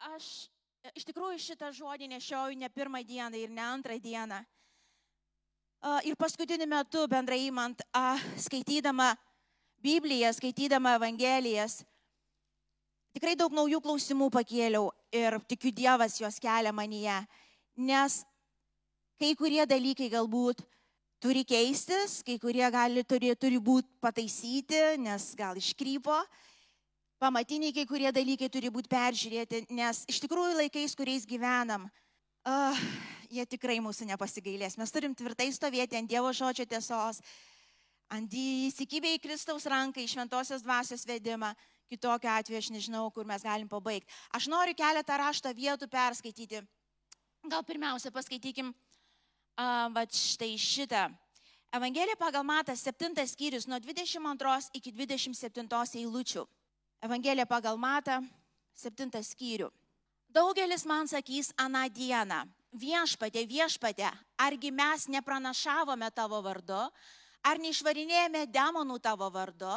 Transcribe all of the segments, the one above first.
Aš iš tikrųjų šitą žodį nešioju ne pirmą dieną ir ne antrą dieną. Ir paskutiniu metu bendrai įmant, skaitydama Bibliją, skaitydama Evangelijas, tikrai daug naujų klausimų pakėliau ir tikiu Dievas juos kelia manyje, nes kai kurie dalykai galbūt turi keistis, kai kurie gali, turi, turi būti pataisyti, nes gal iškrypo, pamatiniai kai kurie dalykai turi būti peržiūrėti, nes iš tikrųjų laikais, kuriais gyvenam, uh, jie tikrai mūsų nepasigailės. Mes turim tvirtai stovėti ant Dievo žodžio tiesos, ant įsikibę į Kristaus ranką, į šventosios dvasios vedimą. Kitokiu atveju aš nežinau, kur mes galim pabaigti. Aš noriu keletą rašto vietų perskaityti. Gal pirmiausia paskaitykim, uh, va štai šitą. Evangelija pagal Matą 7 skyrius nuo 22 iki 27 eilučių. Evangelija pagal Matą 7 skyrių. Daugelis man sakys aną dieną, viešpatė, viešpatė, argi mes nepranašavome tavo vardu, ar neišvarinėjome demonų tavo vardu,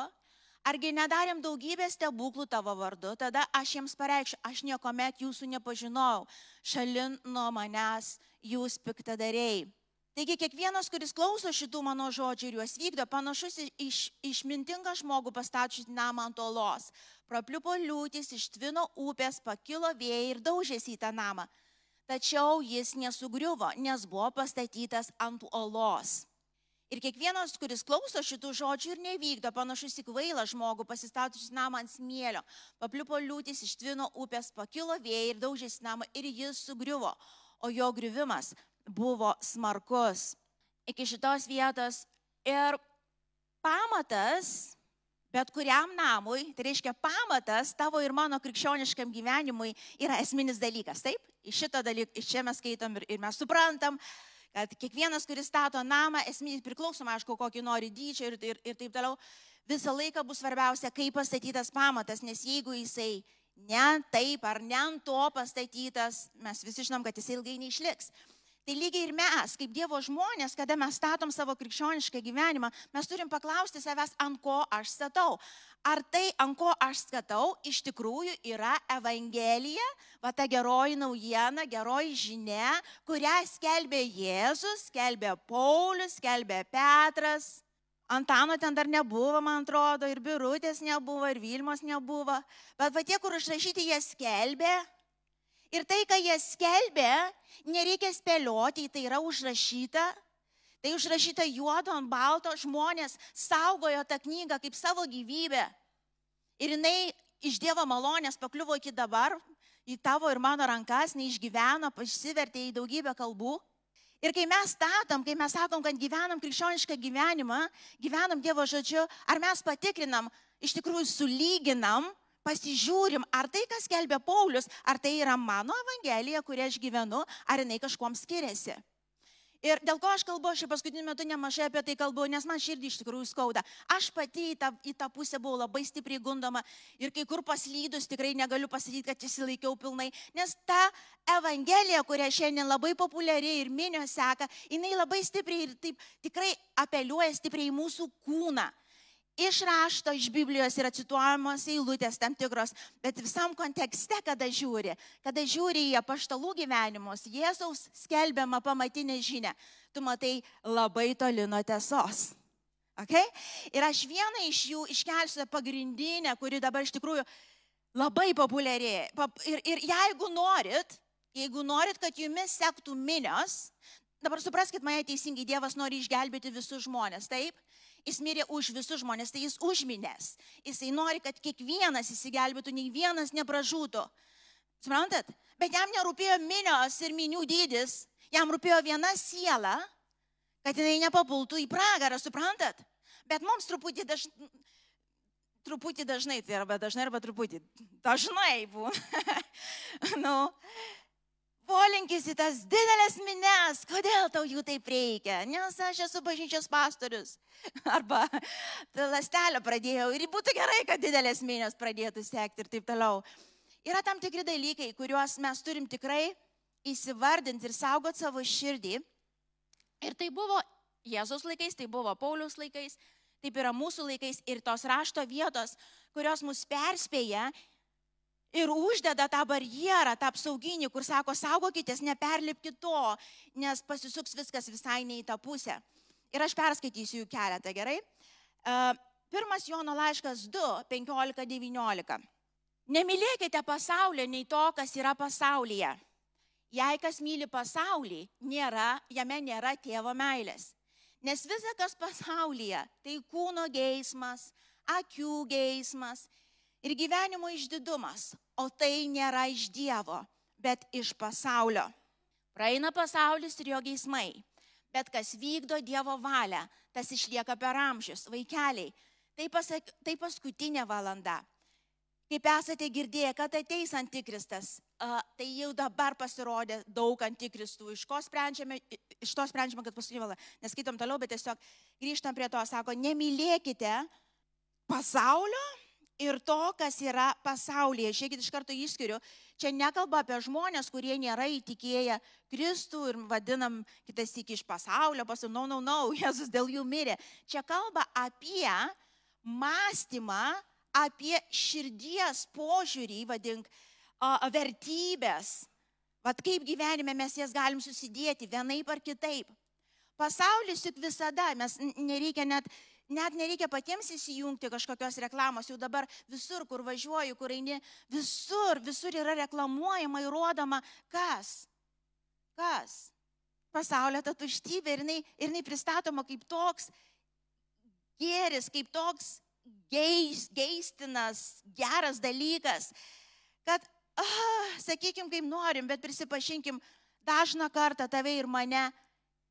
argi nedarėm daugybės stebuklų tavo vardu, tada aš jiems pareikšiu, aš niekuomet jūsų nepažinojau, šalin nuo manęs jūs piktadariai. Taigi kiekvienas, kuris klauso šitų mano žodžių ir juos vykdo, panašus iš, išmintingą žmogų pastatčius namą ant olos. Prapliupo liūtis, ištvino upės, pakilo vėjai ir daužėsi į tą namą. Tačiau jis nesugriuvo, nes buvo pastatytas ant olos. Ir kiekvienas, kuris klauso šitų žodžių ir nevykdo, panašus į kvailą žmogų, pasistačius namą ant smėlio. Papliupo liūtis, ištvino upės, pakilo vėjai ir daužėsi namą ir jis sugriuvo. O jo griuvimas buvo smarkus iki šitos vietos. Ir pamatas bet kuriam namui, tai reiškia pamatas tavo ir mano krikščioniškam gyvenimui yra esminis dalykas. Taip, iš šito dalyko, iš čia mes skaitom ir, ir mes suprantam, kad kiekvienas, kuris stato namą, esminis priklausomai, aišku, kokį nori dydžio ir, ir, ir taip toliau, visą laiką bus svarbiausia, kaip pastatytas pamatas, nes jeigu jisai ne taip ar ne ant to pastatytas, mes visi žinom, kad jisai ilgai neišliks. Tai lygiai ir mes, kaip Dievo žmonės, kada mes statom savo krikščionišką gyvenimą, mes turim paklausti savęs, ant ko aš statau. Ar tai, ant ko aš statau, iš tikrųjų yra Evangelija, va ta geroji naujiena, geroji žinia, kurią skelbė Jėzus, skelbė Paulius, skelbė Petras. Antano ten dar nebuvo, man atrodo, ir Birutės nebuvo, ir Vilmos nebuvo. Bet va tie, kur užrašyti, jie skelbė, Ir tai, ką jie skelbė, nereikia spėlioti, tai yra užrašyta. Tai užrašyta juodo ant balto, žmonės saugojo tą knygą kaip savo gyvybę. Ir jinai iš Dievo malonės pakliuvo iki dabar į tavo ir mano rankas, neišgyveno, išsivertė į daugybę kalbų. Ir kai mes statom, kai mes sakom, kad gyvenam krikščionišką gyvenimą, gyvenam Dievo žodžiu, ar mes patikrinam, iš tikrųjų sulyginam pasižiūrim, ar tai, kas kelbė Paulius, ar tai yra mano evangelija, kurią aš gyvenu, ar jinai kažkuom skiriasi. Ir dėl ko aš kalbu, aš paskutiniu metu nemažai apie tai kalbu, nes man širdį iš tikrųjų skauda. Aš pati į tą, į tą pusę buvau labai stipriai gundoma ir kai kur paslydus tikrai negaliu pasakyti, kad įsilaikiau pilnai, nes ta evangelija, kurią šiandien labai populiari ir minio seka, jinai labai stipriai ir taip tikrai apeliuoja stipriai į mūsų kūną. Iš rašto, iš Biblijos yra cituojamos eilutės tam tikros, bet visam kontekste, kada žiūri, kada žiūri į apaštalų gyvenimus, Jėzaus skelbiamą pamatinę žinę, tu matai labai toli nuo tiesos. Okay? Ir aš vieną iš jų iškelsiu pagrindinę, kuri dabar iš tikrųjų labai populiarėja. Ir, ir jeigu norit, jeigu norit, kad jumis sektų minios, dabar supraskite mane teisingai, Dievas nori išgelbėti visus žmonės, taip? Jis mirė už visus žmonės, tai jis užminės. Jisai nori, kad kiekvienas įsigelbėtų, nei vienas nepražūtų. Suprantat? Bet jam nerūpėjo minios ir minių dydis, jam rūpėjo viena siela, kad jinai nepapultų į pragarą, suprantat? Bet mums truputį dažnai, truputį dažnai, tai arba dažnai, arba truputį dažnai būna. nu, polinkis į tas didelės mines, kodėl tau jų taip reikia, nes aš esu bažnyčios pastorius. Arba lastelę pradėjau ir būtų gerai, kad didelės minės pradėtų sekti ir taip toliau. Yra tam tikri dalykai, kuriuos mes turim tikrai įsivardinti ir saugoti savo širdį. Ir tai buvo Jėzaus laikais, tai buvo Pauliaus laikais, taip yra mūsų laikais ir tos rašto vietos, kurios mus perspėja ir uždeda tą barjerą, tą apsauginį, kur sako, saugokitės, neperlipkite to, nes pasisuks viskas visai ne į tą pusę. Ir aš perskaitysiu jų keletą, gerai? E, pirmas Jono laiškas 2, 15, 19. Nemylėkite pasaulio nei to, kas yra pasaulyje. Jei kas myli pasaulį, nėra, jame nėra tėvo meilės. Nes visa, kas pasaulyje, tai kūno geismas, akių geismas ir gyvenimo išdidumas, o tai nėra iš Dievo, bet iš pasaulio. Praeina pasaulis ir jo geismai, bet kas vykdo Dievo valią, tas išlieka per amžius, vaikeliai. Tai, pasak, tai paskutinė valanda. Kaip esate girdėję, kad ateis antikristas, tai jau dabar pasirodė daug antikristų. Iš, sprendžiame, iš to sprendžiame, kad paskutinė valanda. Neskaitom toliau, bet tiesiog grįžtam prie to, sako, nemylėkite pasaulio ir to, kas yra pasaulyje. Žiūrėkit, iš karto išskiriu. Čia nekalba apie žmonės, kurie nėra įtikėję Kristų ir vadinam kitas tik iš pasaulio, pasaulio, no, no, no, Jėzus dėl jų mirė. Čia kalba apie mąstymą, apie širdies požiūrį, vadink, vertybės. Vat kaip gyvenime mes jas galim susidėti vienaip ar kitaip. Pasaulis juk visada, mes nereikia net net nereikia patiems įsijungti kažkokios reklamos, jau dabar visur, kur važiuoju, kur eini, visur, visur yra reklamuojama, įrodoma, kas. Kas? Pasaulio ta tuštybė ir jinai, ir jinai pristatoma kaip toks gėris, kaip toks geis, geistinas, geras dalykas, kad, ah, sakykim, kaip norim, bet prisipažinkim, dažną kartą tave ir mane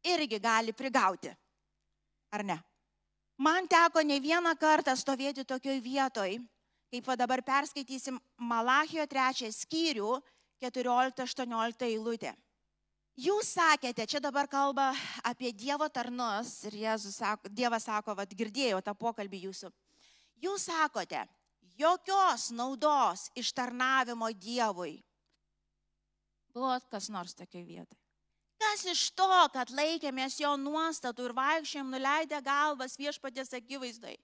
irgi gali prigauti. Ar ne? Man teko ne vieną kartą stovėti tokioj vietoj, kaip dabar perskaitysim Malachijo trečią skyrių, 14-18 eilutė. Jūs sakėte, čia dabar kalba apie Dievo tarnus ir Jėzus sako, Dievas sako, vad girdėjau tą pokalbį jūsų. Jūs sakote, jokios naudos iš tarnavimo Dievui. Buvo kas nors tokiai vietai. Kas iš to, kad laikėmės jo nuostatų ir vaikščiam nuleidę galvas viešpatės akivaizdai?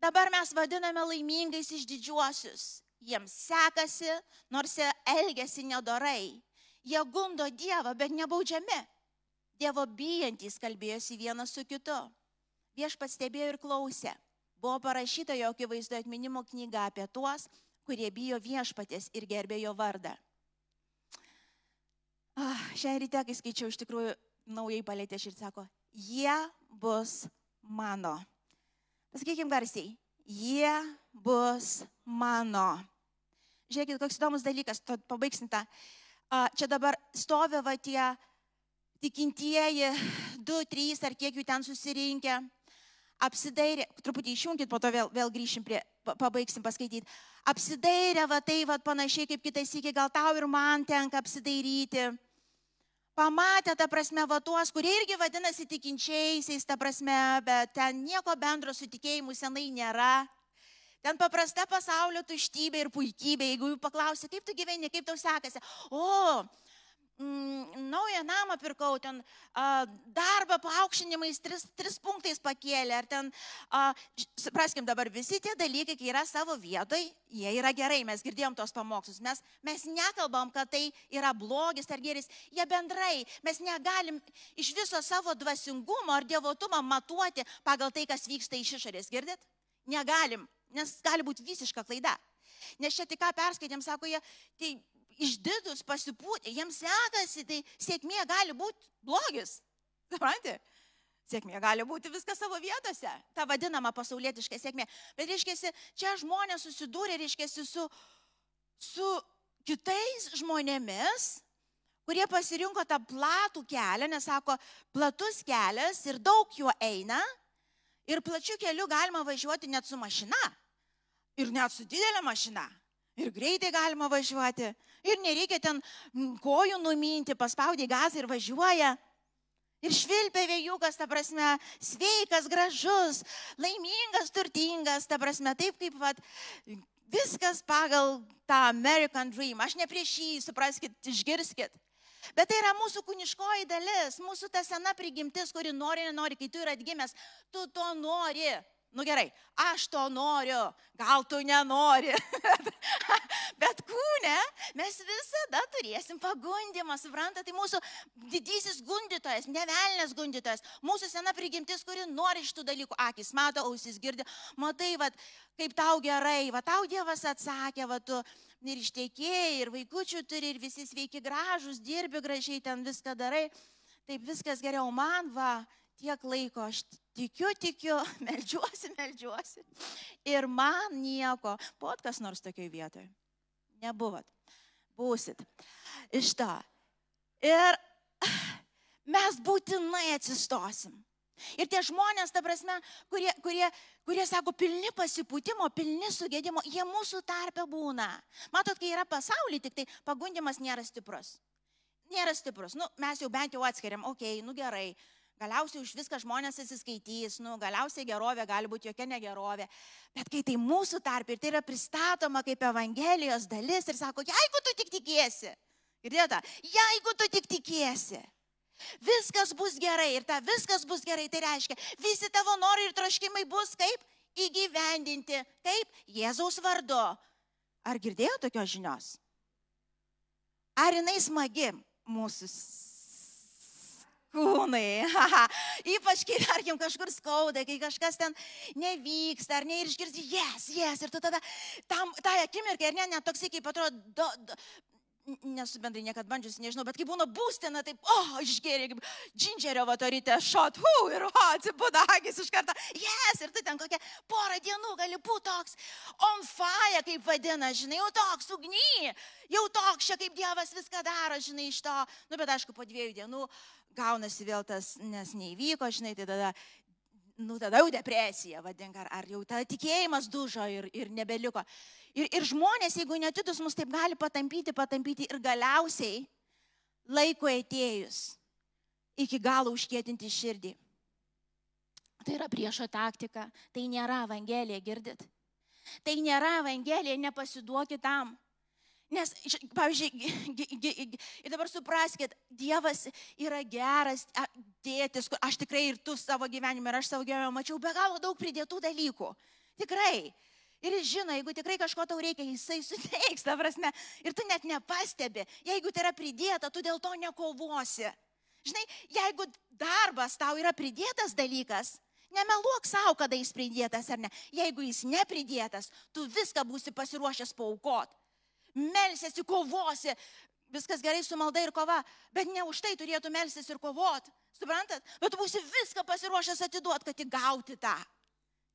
Dabar mes vadiname laimingais iš didžiuosius. Jiems sekasi, nors jie elgesi nedorai. Jie gundo Dievą, bet nebaudžiami. Dievo bijantys kalbėjosi vienas su kitu. Viešpats stebėjo ir klausė. Buvo parašyta jo akivaizdo atminimo knyga apie tuos, kurie bijo viešpatės ir gerbė jo vardą. Ah, šią rytę, kai skaičiau, iš tikrųjų naujai palėtė širdį, sako, jie bus mano. Pasakykim garsiai, jie bus mano. Žiūrėkit, koks įdomus dalykas, to pabaigsim tą. Čia dabar stovi va tie tikintieji, du, trys ar kiek jų ten susirinkę, apsidairė, truputį išjungit, po to vėl, vėl grįšim prie, pabaigsim paskaityti. Apsidairė, va tai, va panašiai kaip kitais iki, gal tau ir man tenka apsidairyti pamatė, ta prasme, va tuos, kurie irgi vadinasi tikinčiaisiais, ta prasme, bet ten nieko bendro su tikėjimu senai nėra. Ten paprasta pasaulio tuštybė ir puikybė, jeigu jų paklausė, kaip tu gyveni, kaip tau sekasi. O, mm, naują namą pirkau, ten a, darbą paaukštinimais tris, tris punktais pakėlė, ar ten, a, supraskim dabar, visi tie dalykai, kai yra savo vietoj, jie yra gerai, mes girdėjom tos pamokslus, mes, mes nekalbam, kad tai yra blogis ar geris, jie bendrai, mes negalim iš viso savo dvasingumo ar dievotumą matuoti pagal tai, kas vyksta iš išorės, girdit? Negalim, nes gali būti visiška klaida. Nes čia tik ką perskaitėm, sako jie, tai išdidus, pasipūtę, jiems sekasi, tai sėkmė gali būti blogis. Suprantate? Sėkmė gali būti viskas savo vietose, ta vadinama pasaulietiška sėkmė. Bet, reiškia, čia žmonės susidūrė, reiškia, su, su kitais žmonėmis, kurie pasirinko tą platų kelią, nes sako, platus kelias ir daug juo eina. Ir plačiu keliu galima važiuoti net su mašina. Ir net su didelė mašina. Ir greitai galima važiuoti. Ir nereikia ten kojų numinti, paspaudė gazą ir važiuoja. Ir švilpia vėjukas, ta prasme, sveikas, gražus, laimingas, turtingas, ta prasme, taip kaip vat, viskas pagal tą American Dream. Aš ne prieš jį, supraskit, išgirskit. Bet tai yra mūsų kūniškoji dalis, mūsų ta sena prigimtis, kuri nori, nenori, kai tu yra atgimęs, tu to nori. Nu gerai, aš to noriu, gal tu nenori. Bet kūne mes visada turėsim pagundimą, suprantate, tai mūsų didysis gundytojas, nevelnės gundytojas, mūsų sena prigimtis, kuri nori iš tų dalykų, akis mato, ausis girdi, matai, va, kaip tau gerai, va, tau Dievas atsakė, va, tu ir ištekėjai, ir vaikučių turi, ir visi sveiki gražus, dirbi gražiai, ten viską darai, taip viskas geriau man, va, tiek laiko aš tikiu, tikiu, melžiuosi, melžiuosi. Ir man nieko. Buvot kas nors tokiai vietoje? Nebuvot. Būsit. Iš to. Ir mes būtinai atsistosim. Ir tie žmonės, ta prasme, kurie, kurie, kurie sako, pilni pasipūtimo, pilni sugėdimo, jie mūsų tarpe būna. Matot, kai yra pasaulyje, tik tai pagundimas nėra stiprus. Nėra stiprus. Nu, mes jau bent jau atskiriam, okei, okay, nu gerai, Galiausiai už viską žmonės atsiskaitys, nu, galiausiai gerovė gali būti jokia negerovė. Bet kai tai mūsų tarp ir tai yra pristatoma kaip Evangelijos dalis ir sako, jeigu tu tik tikėsi, girdėta, jeigu tu tik tikėsi, viskas bus gerai ir ta viskas bus gerai, tai reiškia, visi tavo norai ir troškimai bus kaip įgyvendinti, kaip Jėzaus vardu. Ar girdėjo tokios žinios? Ar jinai smagi mūsų kūnai. Ypač kai, tarkim, kažkur skauda, kai kažkas ten nevyksta, ar ne, ir išgirsti, jes, jes, ir tu tada tam, tą akimirką, ir ne, net toksai, kaip atrodo, do, do, nesu bendrai niekada bandžius, nežinau, bet kai būna būstina, taip, o, oh, išgėrė, kaip džindžerio vatorytė, šot, hu, ir o, atsibūda agis iš karto, yes, ir tu ten kokią porą dienų gali būti toks on fire, kaip vadina, žinai, jau toks ugny, jau toks čia kaip Dievas viską daro, žinai, iš to, nu, bet aišku, po dviejų dienų gaunasi vėl tas, nes neįvyko, žinai, tai tada nu tada jau depresija, vadink, ar, ar jau ta tikėjimas dužo ir, ir nebeliko. Ir, ir žmonės, jeigu netidus, mus taip gali patampyti, patampyti ir galiausiai laiko atėjus iki galo užkėtinti širdį. Tai yra priešo taktika, tai nėra Evangelija, girdit. Tai nėra Evangelija, nepasiduokit tam. Nes, pavyzdžiui, ir dabar supraskite, Dievas yra geras tėtis, kur aš tikrai ir tu savo gyvenime, ir aš savo gyvenime mačiau be galo daug pridėtų dalykų. Tikrai. Ir jis žino, jeigu tikrai kažko tau reikia, jisai suteiks, ta prasme. Ir tu net nepastebi, jeigu tai yra pridėta, tu dėl to nekovosi. Žinai, jeigu darbas tau yra pridėtas dalykas, nemeluok savo, kada jis pridėtas ar ne. Jeigu jis nepridėtas, tu viską būsi pasiruošęs paukot melsiasi, kovosi. Viskas gerai su malda ir kova, bet ne už tai turėtų melsis ir kovoti. Suprantat? Bet tu būsi viską pasiruošęs atiduoti, kad įgauti tą.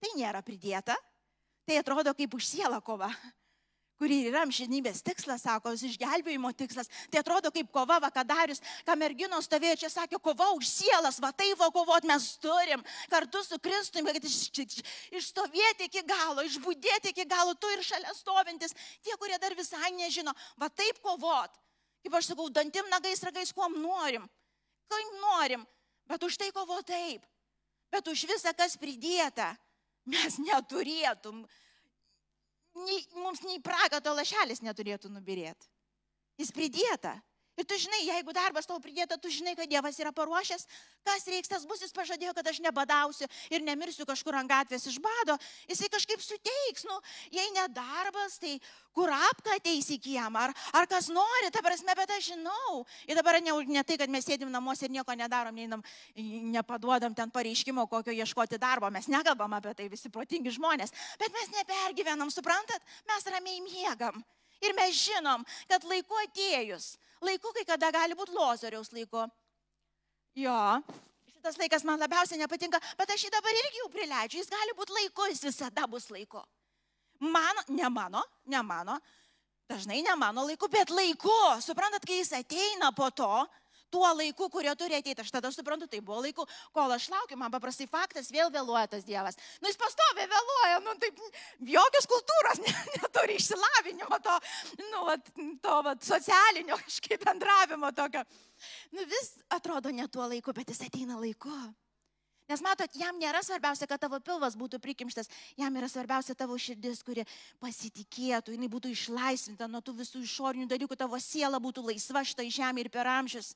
Tai nėra pridėta. Tai atrodo kaip už sielą kova kuri yra amžinybės tikslas, sako, išgelbėjimo tikslas. Tai atrodo kaip kova vakadarius, ką merginos stovėjo čia, sakė, kova už sielas, va taip va kovot mes turim, kartu su Kristumi, kad iš, iš, išstovėti iki galo, išbūdėti iki galo, tu ir šalia stovintis, tie, kurie dar visai nežino, va taip kovot. Kaip aš sakau, dantim, nagais, ragais, kuom norim, kaip norim, bet už tai kovo taip, bet už visą, kas pridėta, mes neturėtum nei, mums nei pragato lašelis neturėtų nubirėti. Jis pridėta. Ir tu žinai, jeigu darbas tau pridėta, tu žinai, kad Dievas yra paruošęs, kas reiks, tas bus, jis pažadėjo, kad aš nebadausiu ir nemirsiu kažkur ant gatvės iš bado. Jisai kažkaip suteiks, nu, jei ne darbas, tai kur apka ateis į kiemą, ar, ar kas nori, ta prasme, bet aš žinau. Ir dabar ne, ne tai, kad mes sėdim namuose ir nieko nedarom, neinam, nepaduodam ten pareiškimo, kokio ieškoti darbo, mes nekalbam apie tai, visi protingi žmonės, bet mes nepergyvenam, suprantat, mes ramiai miegam. Ir mes žinom, kad laiku atėjus, laiku kai kada gali būti lozoriaus laiku. Jo, šitas laikas man labiausiai nepatinka, bet aš jį dabar irgi jau prileidžiu, jis gali būti laiku, jis visada bus laiku. Mano, ne mano, ne mano, dažnai ne mano laiku, bet laiku. Suprantat, kai jis ateina po to, tuo laiku, kurio turi ateiti. Aš tada suprantu, tai buvo laiku, kol aš laukiu, man paprastai faktas, vėl vėluoja tas Dievas. Nu, jis pastovi vėluoja, nu, taip, jokios kultūros ne, neturi išsilavinimo, to, nu, vat, to vat, socialinio kažkaip bendravimo tokio. Nu, vis atrodo ne tuo laiku, bet jis ateina laiku. Nes matot, jam nėra svarbiausia, kad tavo pilvas būtų prikimštas, jam yra svarbiausia tavo širdis, kuri pasitikėtų, jinai būtų išlaisvinta nuo tų visų išorinių dalykų, tavo siela būtų laisva šitą žemę ir per amžius.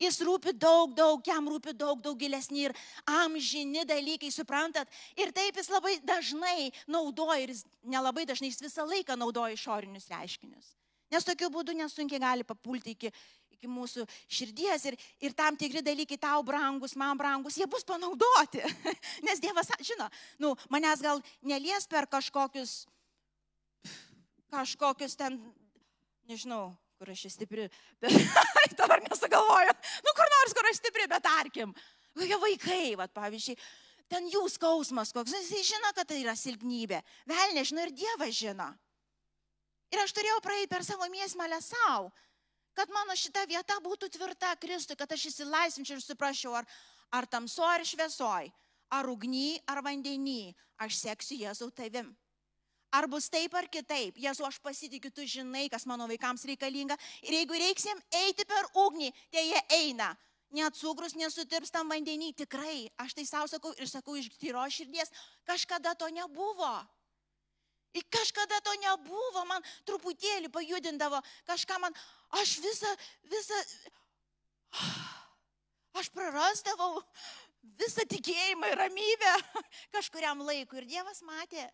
Jis rūpi daug, daug, jam rūpi daug, daug gilesni ir amžini dalykai, suprantat. Ir taip jis labai dažnai naudoja, ir jis nelabai dažnai, jis visą laiką naudoja išorinius reiškinius. Nes tokiu būdu nesunkiai gali papulti iki, iki mūsų širdies ir, ir tam tikri dalykai tau brangus, man brangus, jie bus panaudoti. Nes Dievas, žino, nu, manęs gal nelies per kažkokius, kažkokius ten, nežinau, kur aš stipri, bet dabar nesugalvoju, nu kur nors, kur aš stipri, bet tarkim, kokie vaikai, va, pavyzdžiui, ten jų skausmas koks, jis žino, kad tai yra silpnybė, vėl nežino ir Dievas žino. Ir aš turėjau praeiti per savo mėsmalę savo kad mano šita vieta būtų tvirta Kristui, kad aš įsilaisvinčiau ir suprasčiau, ar, ar tamso, ar šviesoj, ar ugny, ar vandenį, aš seksiu Jėzau tavim. Ar bus taip ar kitaip, Jėzu, aš pasitikiu, tu žinai, kas mano vaikams reikalinga. Ir jeigu reiks jiems eiti per ugnį, tai jie eina. Net cukrus nesutirps tam vandenį, tikrai. Aš tai savo sakau ir sakau iš tyro širdies, kažkada to nebuvo. Ir kažkada to nebuvo, man truputėlį pajudindavo, kažką man, aš visą, visą, aš prarasdavau visą tikėjimą ir ramybę kažkuriam laikui. Ir Dievas matė.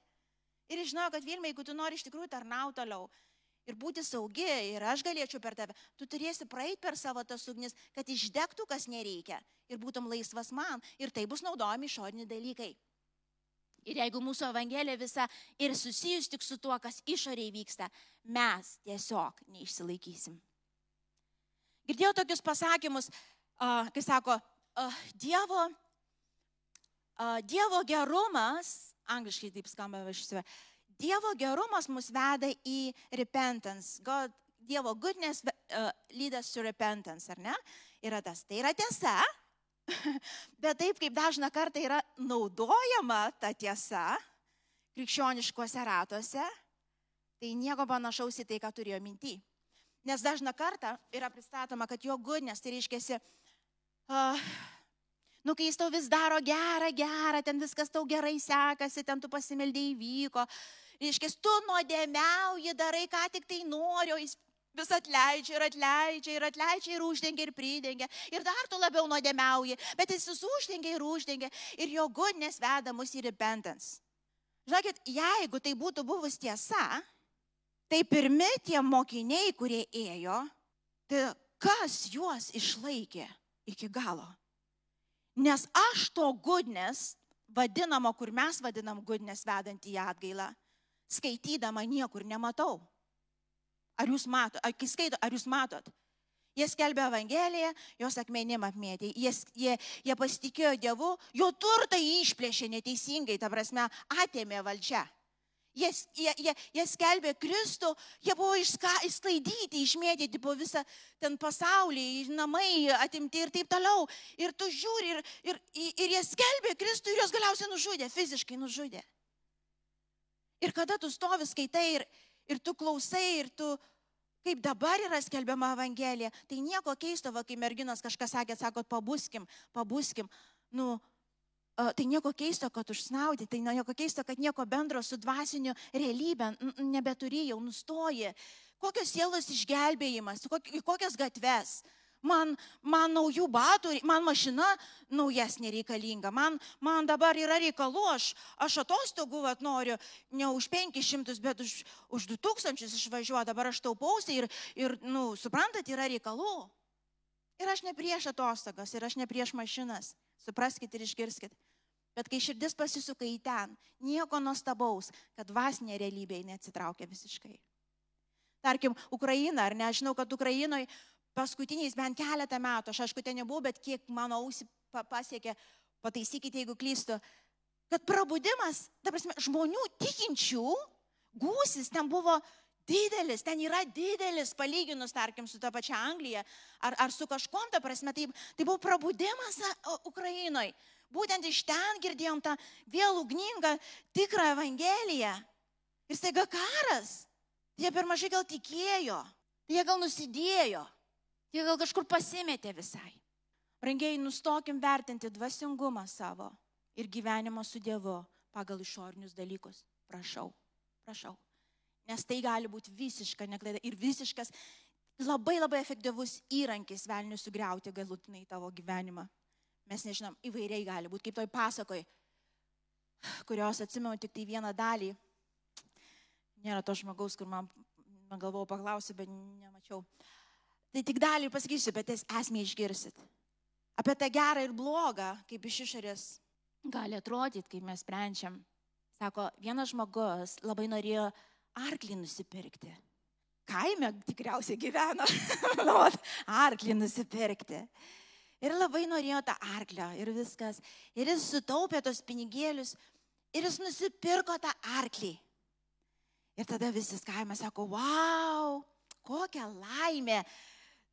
Ir žinau, kad Vilma, jeigu tu nori iš tikrųjų tarnauti toliau ir būti saugi, ir aš galėčiau per tave, tu turėsi praeiti per savo tas ugnis, kad išdegtų, kas nereikia. Ir būtum laisvas man. Ir tai bus naudojami išoriniai dalykai. Ir jeigu mūsų evangelija visa ir susijus tik su tuo, kas išoriai vyksta, mes tiesiog neišsilaikysim. Girdėjau tokius pasakymus, kai sako, Dievo, Dievo gerumas, angliškai taip skamba vašysime, Dievo gerumas mus veda į repentance. God, Dievo goodness uh, lead us to repentance, ar ne? Yra tas. Tai yra tiesa, Bet taip kaip dažna kartą yra naudojama ta tiesa krikščioniškuose ratuose, tai nieko panašaus į tai, ką turėjo minti. Nes dažna kartą yra pristatoma, kad jo gudnės, tai reiškia, uh, nu kai jis tau vis daro gerą, gerą, ten viskas tau gerai sekasi, ten tu pasimeldėjai įvyko, reiškia, tu nuodėmiauji, darai, ką tik tai nori, o jis vis atleidžia ir atleidžia ir atleidžia ir uždengia ir pridengia. Ir dar tu labiau nuodėmiauji, bet jis vis uždengia ir uždengia. Ir jo godnės veda mus į repentance. Žinokit, jeigu tai būtų buvus tiesa, tai pirmi tie mokiniai, kurie ėjo, tai kas juos išlaikė iki galo? Nes aš to gudnės, vadinamo, kur mes vadinam gudnės vedant į atgailą, skaitydama niekur nematau. Ar jūs matot, ar kai skaito, ar jūs matot? Jie skelbė Evangeliją, jos akmenim apmėtė, jie, jie, jie pasitikėjo Dievu, jo turtą išplėšė neteisingai, ta prasme, atėmė valdžia. Jie, jie, jie, jie skelbė Kristų, jie buvo išsklaidyti, išmėtyti po visą ten pasaulį, namai atimti ir taip toliau. Ir tu žiūri, ir, ir, ir jie skelbė Kristų ir jos galiausiai nužudė, fiziškai nužudė. Ir kada tu stovi skaitai ir, ir tu klausai, ir tu, kaip dabar yra skelbiama Evangelija, tai nieko keisto, va, kai merginos kažkas sakė, sako, pabuskim, pabuskim. Nu, Tai nieko keisto, kad užsnaudi, tai nieko keisto, kad nieko bendro su dvasiniu realybė nebeturi, jau nustoji. Kokios sielos išgelbėjimas, kokias gatves man, man naujų batų, man mašina naujesnė reikalinga, man, man dabar yra reikalų, aš, aš atostogų vat, noriu ne už 500, bet už, už 2000 išvažiuoju, dabar aš taupausi ir, ir nu, suprantat, yra reikalų. Aš ne prieš atostogas, ir aš ne prieš mašinas. Supraskite ir išgirskite. Bet kai širdis pasisuka į ten, nieko nuostabaus, kad dvasinė realybė neatsitraukia visiškai. Tarkim, Ukraina, ar ne, aš žinau, kad Ukrainoje paskutiniais bent keletą metų, aš aišku ten nebuvau, bet kiek mano ausį pasiekė, pataisykite, jeigu klystu, kad prabudimas, ta prasme, žmonių tikinčių gūsis ten buvo didelis, ten yra didelis, palyginus, tarkim, su ta pačia Anglija ar, ar su kažkom, ta prasme, tai, tai buvo prabudimas Ukrainoje. Būtent iš ten girdėjom tą vėl ugningą, tikrą Evangeliją. Ir staiga karas. Jie per mažai gal tikėjo, jie gal nusidėjo. Jie gal kažkur pasimetė visai. Rangiai, nustokim vertinti dvasingumą savo ir gyvenimą su Dievu pagal išorinius dalykus. Prašau, prašau. Nes tai gali būti visiška neklaida ir visiškas labai labai efektyvus įrankis velniui sugriauti galutinai tavo gyvenimą. Mes nežinom, įvairiai gali būti, kaip toj pasakoj, kurios atsimenu tik tai vieną dalį. Nėra to žmogaus, kur man, man galvojau paklausti, bet nemačiau. Tai tik dalį pasakysiu, bet esmė išgirsit. Apie tą gerą ir blogą, kaip iš išorės gali atrodyti, kai mes sprendžiam. Sako, vienas žmogus labai norėjo arklį nusipirkti. Kaime tikriausiai gyveno, arklį nusipirkti. Ir labai norėjo tą arklio ir viskas. Ir jis sutaupė tos pinigėlius ir jis nusipirko tą arklį. Ir tada visas kaimas sako, wow, kokia laimė.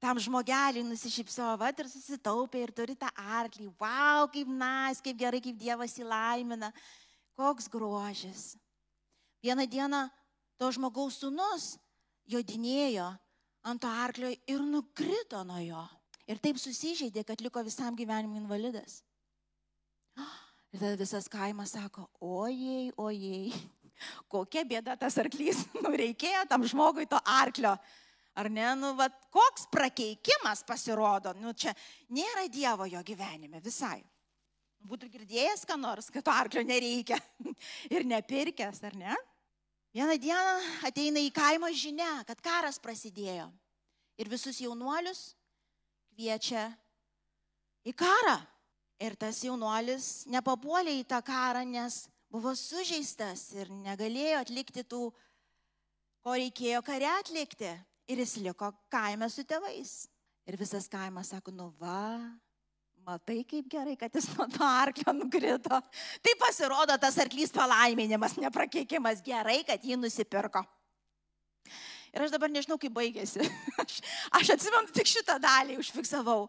Tam žmogeliui nusišypsojo, va ir susitaupė ir turi tą arklį. Wow, kaip nais, kaip gerai, kaip Dievas įlaimina. Koks grožis. Vieną dieną to žmogaus sunus jodinėjo ant to arklio ir nukrito nuo jo. Ir taip susižeidė, kad liko visam gyvenimui invalidas. Ir tada visas kaimas sako, ojei, ojei, kokia bėda tas arklys, nu reikėjo tam žmogui to arklio. Ar ne, nu, va, koks prakeikimas pasirodo, nu čia nėra Dievo jo gyvenime visai. Būtų girdėjęs, ką nors, kad to arklio nereikia ir nepirkęs, ar ne? Vieną dieną ateina į kaimą žinia, kad karas prasidėjo. Ir visus jaunuolius kviečia į karą. Ir tas jaunuolis nepapuolė į tą karą, nes buvo sužeistas ir negalėjo atlikti tų, ko reikėjo kare atlikti. Ir jis liko kaime su tėvais. Ir visas kaimas sako, nu va, matai kaip gerai, kad jis nuo to arklio nukrito. Tai pasirodo tas arklys palaiminimas, neprakeikimas gerai, kad jį nusipirko. Ir aš dabar nežinau, kaip baigėsi. Aš, aš atsimenu tik šitą dalį, užfiksavau.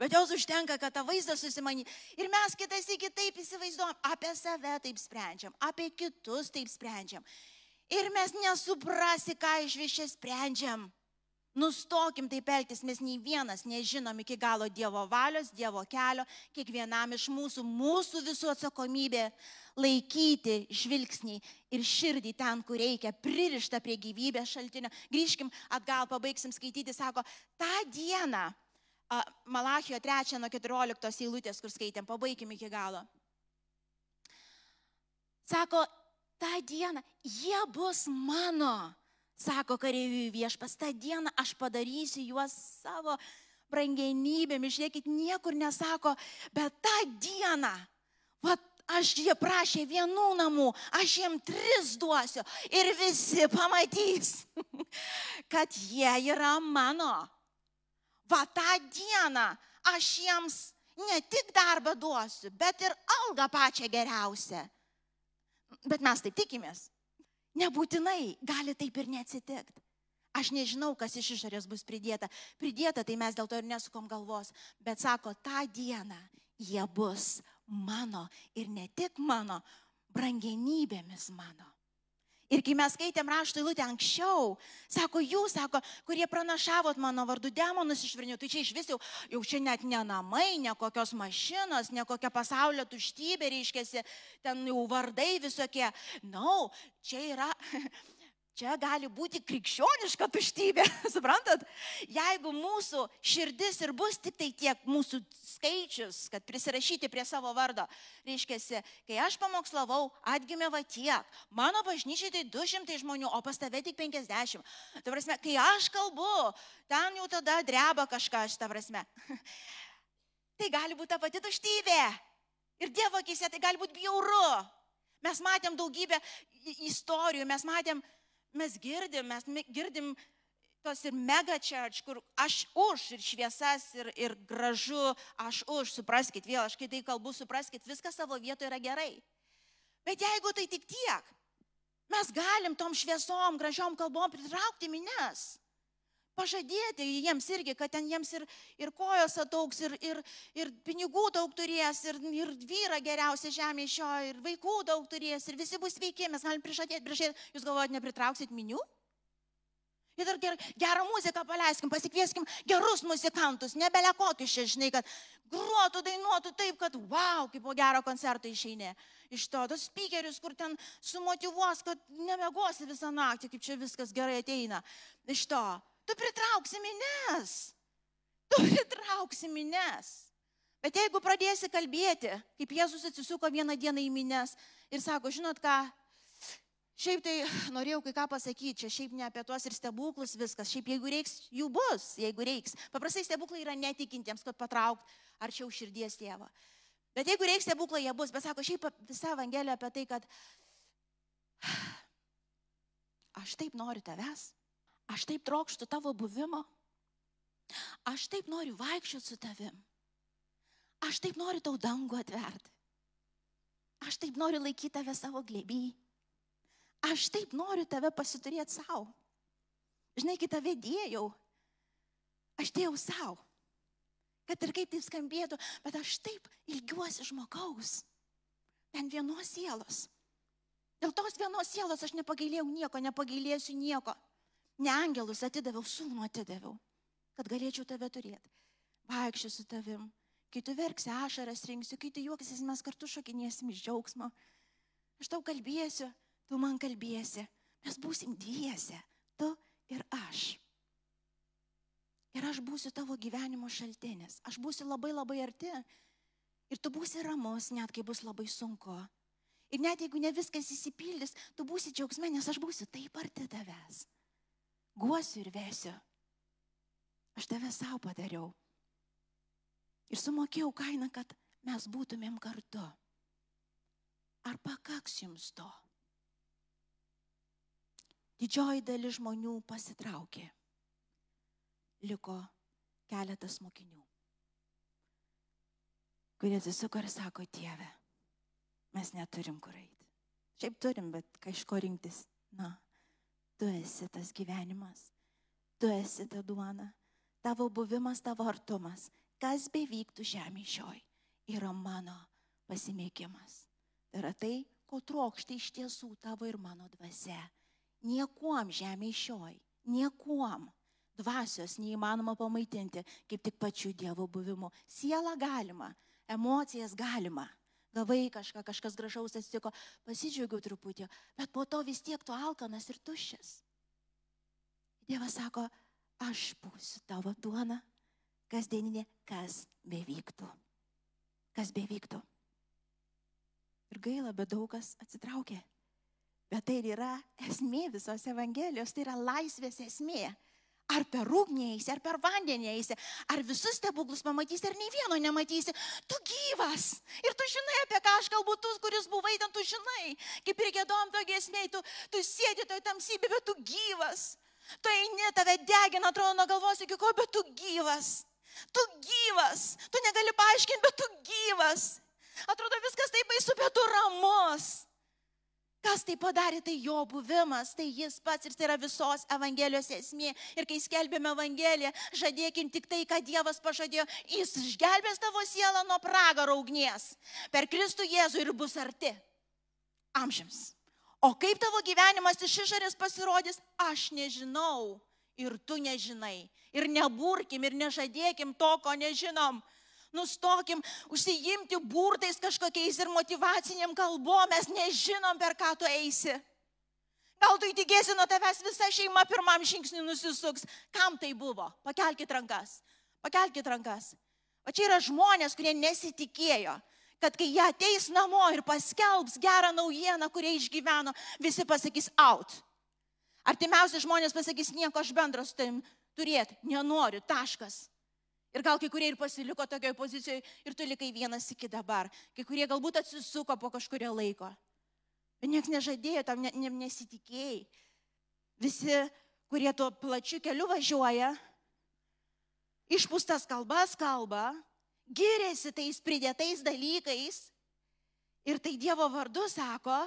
Bet jos užtenka, kad tą vaizdą susimanį. Ir mes kitais į kitaip įsivaizduojam, apie save taip sprendžiam, apie kitus taip sprendžiam. Ir mes nesuprasi, ką iš vis čia sprendžiam. Nustokim taip elgtis, mes nei vienas nežinom iki galo Dievo valios, Dievo kelio, kiekvienam iš mūsų, mūsų visų atsakomybė laikyti žvilgsnį ir širdį ten, kur reikia, pririšta prie gyvybės šaltinio. Grįžkim atgal, pabaigsim skaityti, sako, tą dieną, Malachijo 3 nuo 14 eilutės, kur skaitėm, pabaigim iki galo. Sako, tą dieną jie bus mano Sako kareiviui viešpas, tą dieną aš padarysiu juos savo brangenybėmis. Žiūrėkit, niekur nesako, bet tą dieną, va, aš jie prašė vienų namų, aš jiem tris duosiu ir visi pamatys, kad jie yra mano. Va tą dieną aš jiems ne tik darbą duosiu, bet ir algą pačią geriausią. Bet mes taip tikimės. Nebūtinai gali taip ir neatsitikti. Aš nežinau, kas iš išorės bus pridėta. Pridėta, tai mes dėl to ir nesukom galvos. Bet sako, tą dieną jie bus mano ir ne tik mano, brangenybėmis mano. Ir kai mes skaitėm rašto eilutę anksčiau, sako, jūs, sako, kurie pranašavot mano vardu demonus išvirnių, tai čia iš vis jau, jau čia net ne namai, ne kokios mašinos, ne kokia pasaulio tuštybė, reiškia, ten jau vardai visokie. Na, no, čia yra Čia gali būti krikščioniška tuštybė, suprantat? Jeigu mūsų širdis ir bus tik tai tiek mūsų skaičius, kad prisirašyti prie savo vardo, reiškia, kai aš pamokslavau, atgimė va tiek, mano bažnyčiai tai 200 žmonių, o pas tave tik 50. Tai prasme, kai aš kalbu, ten jau tada dreba kažkas, ta prasme. Tai gali būti ta pati tuštybė. Ir Dievo akise tai gali būti bjauru. Mes matėm daugybę istorijų, mes matėm mes girdim, mes girdim tos ir mega church, kur aš už ir šviesas ir, ir gražu, aš už, supraskit vėl, aš kai tai kalbu, supraskit, viskas savo vietoje yra gerai. Bet jeigu tai tik tiek, mes galim tom šviesom, gražiom kalbom pritraukti mines pažadėti jiems irgi, kad ten jiems ir, ir kojos atauks, ir, ir, ir pinigų daug turės, ir, ir vyra geriausia žemė iš jo, ir vaikų daug turės, ir visi bus sveiki, mes galim prižadėti, prižadėti. Jūs galvojate, nepritrauksit minių? Ir dar ger, gerą muziką paleiskim, pasikvieskim gerus muzikantus, nebele kokius čia, žinai, kad gruotų, dainuotų taip, kad wow, kaip po gero koncerto išeini. Iš to, tos speakerius, kur ten sumotivuos, kad nemegosi visą naktį, kaip čia viskas gerai ateina. Iš to tu pritrauksi minės. Tu pritrauksi minės. Bet jeigu pradėsi kalbėti, kaip Jėzus atsisuko vieną dieną į minės ir sako, žinot ką, šiaip tai norėjau kai ką pasakyti, čia šiaip ne apie tuos ir stebuklus viskas, šiaip jeigu reiks, jų bus, jeigu reiks. Paprastai stebuklai yra netikintiems, kad patraukt arčiau širdies tėvą. Bet jeigu reiks stebuklai, jie bus. Bet sako, šiaip visa evangelija apie tai, kad aš taip noriu tavęs, aš taip trokštų tavo buvimo, aš taip noriu vaikščioti su tavim, aš taip noriu tau dangų atverti, aš taip noriu laikyti tave savo glėby, aš taip noriu tave pasiturėti savo. Žinai, kai tave dėjau, aš dėjau savo. Kad ir kaip tai skambėtų, bet aš taip ilgiuosi žmogaus. Bent vienos sielos. Dėl tos vienos sielos aš nepagailėjau nieko, nepagailėsiu nieko. Ne angelus atidaviau, sūnų atidaviau, kad galėčiau tave turėti. Vaikščiu su tavim. Kai tu verksi, ašaras rinksiu, kai tu juoksis, mes kartu šokinėsim iš džiaugsmo. Aš tau kalbėsiu, tu man kalbėsi. Mes būsim dviese, tu ir aš. Ir aš būsiu tavo gyvenimo šaltinis. Aš būsiu labai labai arti. Ir tu būsi ramus, net kai bus labai sunku. Ir net jeigu ne viskas įsipildys, tu būsi džiaugsme, nes aš būsiu taip arti tavęs. Guosiu ir vesiu. Aš tave savo padariau. Ir sumokėjau kainą, kad mes būtumėm kartu. Ar pakaks jums to? Didžioji dalis žmonių pasitraukė. Liko keletas mokinių, kurie atsisuko ir sako, Dieve, mes neturim kur eiti. Šiaip turim, bet kažko rinktis. Na, tu esi tas gyvenimas, tu esi ta duona, tavo buvimas, tavo artumas, kas bevyktų žemė šioj, yra mano pasimėgimas. Tai yra tai, ko trokštai iš tiesų tavo ir mano dvasia. Niekuom žemė šioj, niekuom. Dvasios neįmanoma pamaitinti, kaip tik pačiu Dievo buvimu. Sielą galima, emocijas galima gavai kažką, kažkas gražaus atsitiko, pasidžiaugiau truputį, bet po to vis tiek tu alkanas ir tuščias. Dievas sako, aš būsiu tavo duona, kasdieninė, kas bevyktų. Kas bevyktų. Ir gaila, bet daug kas atsitraukė. Bet tai yra esmė visos Evangelijos, tai yra laisvės esmė. Ar per ugnį eisi, ar per vandenį eisi, ar visus stebuklus pamatysi, ar nei vieno nematysi. Tu gyvas. Ir tu žinai, apie ką aš kalbu, tu, kuris buvai ten, tu žinai. Kaip ir gėdom to gesmiai, tu, tu sėdi toj tamsybė, bet tu gyvas. Tu eini, tave degina, atrodo, nuo galvos iki ko, bet tu gyvas. Tu gyvas. Tu negali paaiškinti, bet tu gyvas. Atrodo, viskas taip baisu, bet tu ramus. Kas tai padarė, tai jo buvimas, tai jis pats ir tai yra visos Evangelijos esmė. Ir kai skelbėme Evangeliją, žadėkim tik tai, ką Dievas pažadėjo, jis išgelbės tavo sielą nuo pragaro ugnies. Per Kristų Jėzų ir bus arti. Amžiams. O kaip tavo gyvenimas iš išorės pasirodys, aš nežinau. Ir tu nežinai. Ir neburkim, ir nežadėkim to, ko nežinom nustokim užsijimti burtais kažkokiais ir motivaciniam kalbom, mes nežinom, per ką tu eisi. Gal tu įtikėsi nuo tavęs visa šeima pirmam žingsniui nusisuks. Kam tai buvo? Pakelkite rankas. Pakelkite rankas. O čia yra žmonės, kurie nesitikėjo, kad kai jie ateis namo ir paskelbs gerą naujieną, kurią išgyveno, visi pasakys out. Artimiausi žmonės pasakys, nieko aš bendro su tavim turėti, nenoriu, taškas. Ir gal kai kurie ir pasiliko tokioje pozicijoje ir tu likai vienas iki dabar. Kai kurie galbūt atsisuko po kažkurio laiko. Bet niekas nežadėjo, tam ne, ne, nesitikėjai. Visi, kurie tuo plačiu keliu važiuoja, išpūstas kalbas kalba, giriasi tais pridėtais dalykais ir tai Dievo vardu sako,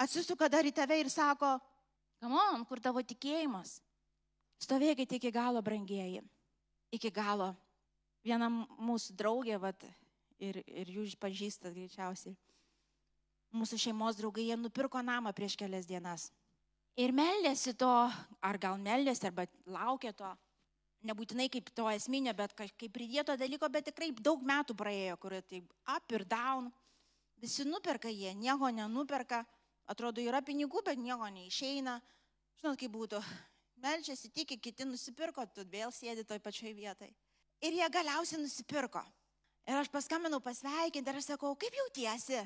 atsisuka dar į tave ir sako, kamon, kur tavo tikėjimas? Stovėkite iki galo, brangieji iki galo. Viena mūsų draugė, vat, ir, ir jūs pažįstat greičiausiai, mūsų šeimos draugai, jie nupirko namą prieš kelias dienas. Ir meldėsi to, ar gal meldėsi, arba laukė to, nebūtinai kaip to esminio, bet kaip pridėto dalyko, bet tikrai daug metų praėjo, kur tai up ir down, visi nuperka jie, nieko nenuperka, atrodo yra pinigų, bet nieko neišeina, žinot kaip būtų, melčiasi, tiki, kiti nusipirko, tu vėl sėdi toj pačioj vietai. Ir jie galiausiai nusipirko. Ir aš paskambinau pasveikinti ir aš sakau, kaip jautiesi?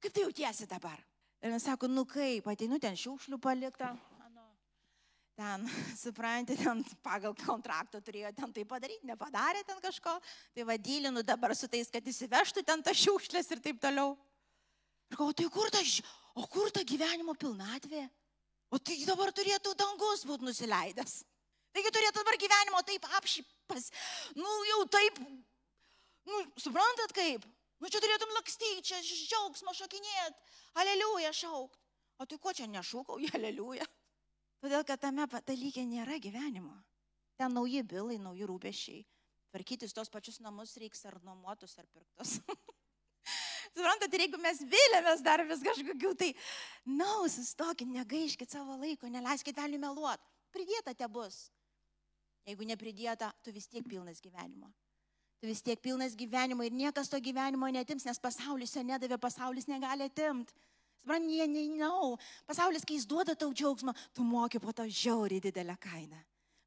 Kaip tu jautiesi dabar? Ir jis sako, nu kaip, ateinu ten šiukšlių palikta. Ten, suprantate, ten pagal kontraktą turėjo ten tai padaryti, nepadarė ten kažko. Tai vadylinu dabar su tais, kad įsivežtų ten tas šiukšlės ir taip toliau. Ir galvoju, tai kur ta, o kur ta gyvenimo pilnatvė? O tai dabar turėtų dangus būti nusileidęs. Taigi turėtų dabar gyvenimo taip apšipas, nu jau taip, nu suprantat kaip? Nu čia turėtum lakstyti, čia džiaugsmo šokinėt, aleliuja šaukt. O tai ko čia nešūkau, aleliuja? Todėl, kad tame dalyke nėra gyvenimo. Ten nauji bilai, nauji rūpešiai. Tvarkytis tos pačius namus reiks ar nuomotus, ar pirktus. Suprantate, ir jeigu mes vilėmės dar vis kažkokių, tai, na, no, sustokit, negaiškit savo laiko, neleiskit vėliau meluot. Pridėta te bus. Jeigu nepridėta, tu vis tiek pilnas gyvenimo. Tu vis tiek pilnas gyvenimo ir niekas to gyvenimo netims, nes pasaulis jo nedavė, pasaulis negali atimti. Suprantate, jie nežinau. Pasaulis, kai jis duoda tau džiaugsmą, tu moki po to žiauriai didelę kainą.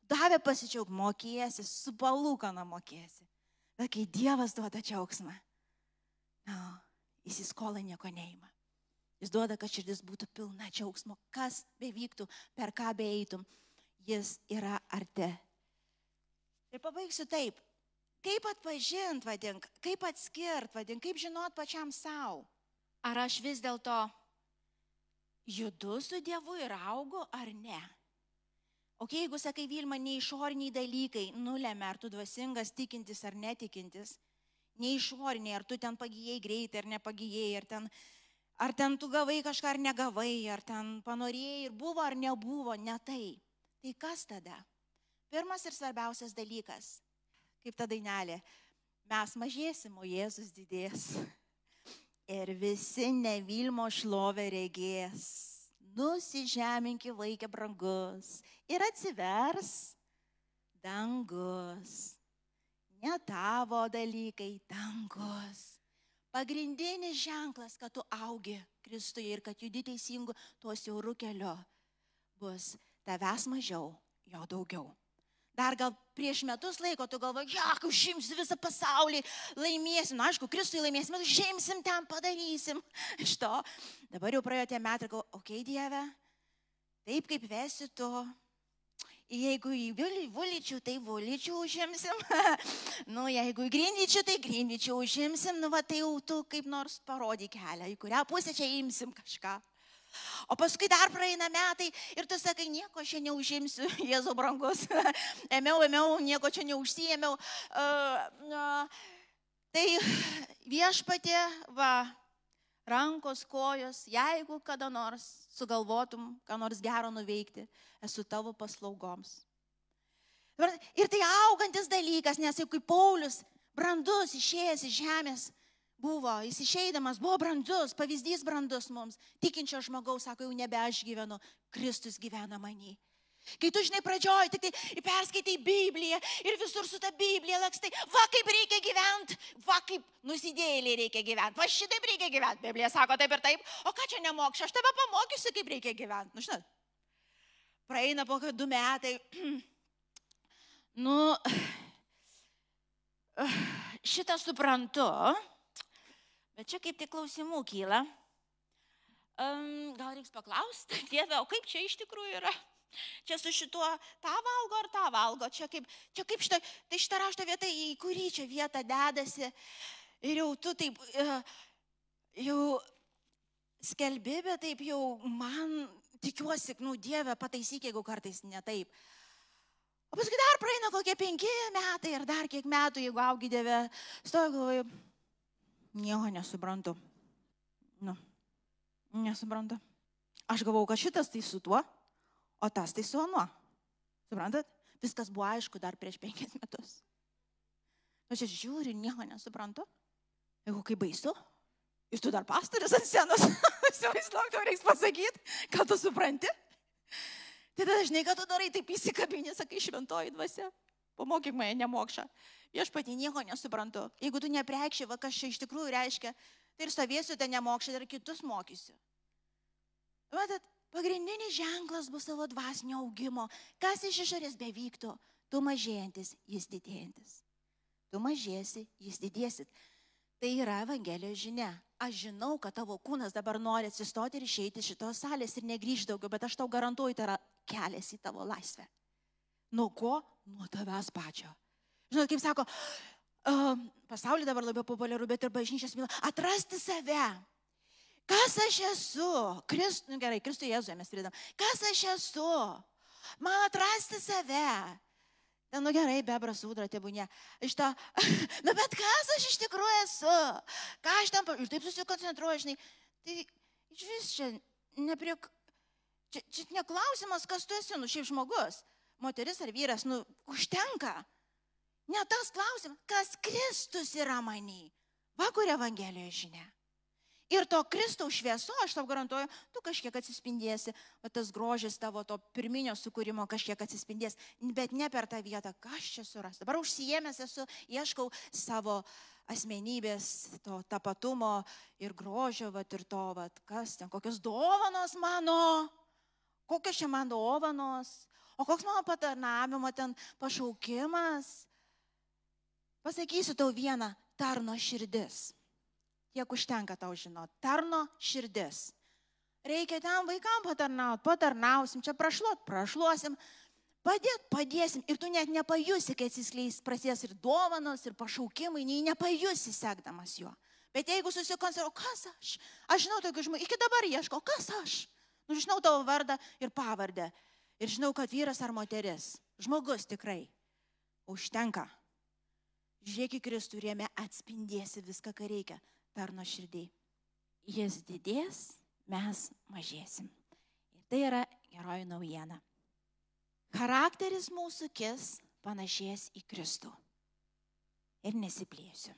Davė pasidžiaug, mokėsi, su palūkana mokėsi. Bet kai Dievas duoda džiaugsmą, no, jis į skolą nieko neima. Jis duoda, kad širdis būtų pilna džiaugsmo, kas bevyktų, per ką beeitum, jis yra arti. Ir pabaigsiu taip. Kaip atpažint, vadink, kaip atskirt, vadink, kaip žinot pačiam savo. Ar aš vis dėlto judu su Dievu ir augu, ar ne? O kai jeigu sakai, Vilma, ne išoriniai dalykai nulėmė, ar tu dvasingas tikintis ar netikintis, ne išoriniai, ar tu ten pagyjai greitai ar nepagyjai, ar ten, ar ten tu gavai kažką ar negavai, ar ten panorėjai ir buvo ar nebuvo, ne tai. Tai kas tada? Pirmas ir svarbiausias dalykas, kaip ta dainelė, mes mažėsim, o Jėzus didės. Ir visi nevilmo šlovę regės. Nusižeminki vaikė brangus ir atsivers dangus. Ne tavo dalykai dangus. Pagrindinis ženklas, kad tu augi Kristuje ir kad judi teisingu tuo siauru keliu, bus tavęs mažiau, jo daugiau. Dar gal prieš metus laiko tu galvoji, jak, užimsiu visą pasaulį, laimėsim. Na, aišku, Kristui laimėsim, bet užimsim ten, padarysim. Iš to. Dabar jau praėjo tie metai, galvoju, okei, okay, Dieve, taip kaip vesi tu. Jeigu į vulyčių, tai vulyčių užimsim. nu, jeigu į grindyčių, tai grindyčių užimsim. Nu, va, tai jau tu kaip nors parodyk kelią, į kurią pusę čia imsim kažką. O paskui dar praeina metai ir tu sakai, nieko čia neužimsiu, Jėzau brangus. ėmiau, ėmiau, nieko čia neužsijėmiau. Uh, uh, tai viešpatė, va, rankos, kojos, jeigu kada nors sugalvotum, ką nors gero nuveikti, esu tavo paslaugoms. Ir tai augantis dalykas, nes jau kaip Paulius, brandus, išėjęs iš žemės, buvo, jis išeidamas buvo brandus, pavyzdys brandus mums. Tikinčio žmogaus, sako, jau nebe aš gyvenu, Kristus gyvena manį. Kai tu žinai pradžioj, tik tai perskaitai Bibliją ir visur su ta Biblija lakstai, va kaip reikia gyventi, va kaip nusidėlį reikia gyventi, va šitaip reikia gyventi. Biblija sako taip ir taip, o ką čia nemokšai, aš tave pamokysiu, kaip reikia gyventi. Nu, žinot, praeina po du metai. nu, šitą suprantu, bet čia kaip tik klausimų kyla. Um, gal reiks paklausti, Dieve, o kaip čia iš tikrųjų yra? Čia su šituo tą valgo ar tą valgo? Čia kaip, čia kaip šitą, tai šitą rašto vietą, į kurį čia vietą dedasi. Ir jau tu taip, jau skelbi, bet taip jau man tikiuosi, nu Dieve, pataisyk, jeigu kartais ne taip. O paskui dar praeina kokie penki metai ir dar kiek metų, jeigu augi Dieve, stoju galvoju, nieko nesuprantu. Nu, nesuprantu. Aš galvau, kad šitas tai su tuo, o tas tai su anuo. Suprantat? Viskas buvo aišku dar prieš penkis metus. Aš čia žiūriu, nieko nesuprantu. Jeigu kaip baisu, ir tu dar pastoris ant scenos, įsivaizduok, tau reiks pasakyti, ką tu supranti. Tai tada žinai, ką tu darai, taip įsikabinė, sakai, šventoji dvasia. Pamokyk mane, nemokša. Aš pati nieko nesuprantu. Jeigu tu nepreikši, va kas čia iš tikrųjų reiškia, tai ir stovėsiu ten nemokšai, ir kitus mokysiu. Matot, pagrindinis ženklas bus savo dvasinio augimo. Kas iš išorės bevyktų, tu mažėjantis, jis didėjantis. Tu mažėsi, jis didėsit. Tai yra Evangelijos žinia. Aš žinau, kad tavo kūnas dabar nori atsistoti ir išeiti iš šitos salės ir negrįžti daugiau, bet aš tau garantuoju, tai yra kelias į tavo laisvę. Nuo ko? Nuo tavęs pačio. Žinot, kaip sako, uh, pasaulyje dabar labiau populiaru, bet ir bažnyčios mylą, atrasti save. Kas aš esu? Krist, nu, gerai, Kristų Jėzuje mes pridam. Kas aš esu? Man atrasti save. Ten, nu gerai, bebras sudra, tebūnė. Iš to, nu bet kas aš iš tikrųjų esu? Ką aš ten, ir taip susikoncentruoju, žinai. Tai iš vis čia, neprie, čia, čia neklausimas, kas tu esi, nu šiaip žmogus, moteris ar vyras, nu užtenka. Ne tas klausimas, kas Kristus yra manį. Va kur Evangelijoje žinia. Ir to Kristaus švieso, aš tau garantuoju, tu kažkiek atsispindėsi, o tas grožis tavo to pirminio sukūrimo kažkiek atsispindės, bet ne per tą vietą, kas čia suras. Dabar užsijėmęs esu, ieškau savo asmenybės, to tapatumo ir grožio, vat, ir to, vat, kas ten, kokios dovanos mano, kokios čia man dovanos, o koks mano patarnavimo ten pašaukimas. Pasakysiu tau vieną, tarno širdis tiek užtenka tau žinot. Tarno širdis. Reikia ten vaikam patarnauti, patarnausim, čia prašluot, prašluosim, padėt, padėsim. Ir tu net nepajusi, kai atsiskleis prasės ir dovanos, ir pašaukimai, nei nepajusi sekdamas juo. Bet jeigu susikoncentruoju, kas aš? Aš žinau tokių žmonių, iki dabar ieško, kas aš? Nu, žinau tavo vardą ir pavardę. Ir žinau, kad vyras ar moteris. Žmogus tikrai. Užtenka. Žiūrėk į Kristų jame atspindėsi viską, ką reikia tarno širdį. Jis didės, mes mažėsim. Ir tai yra geroji naujiena. Charakteris mūsų kis panašės į Kristų. Ir nesiplėsiu.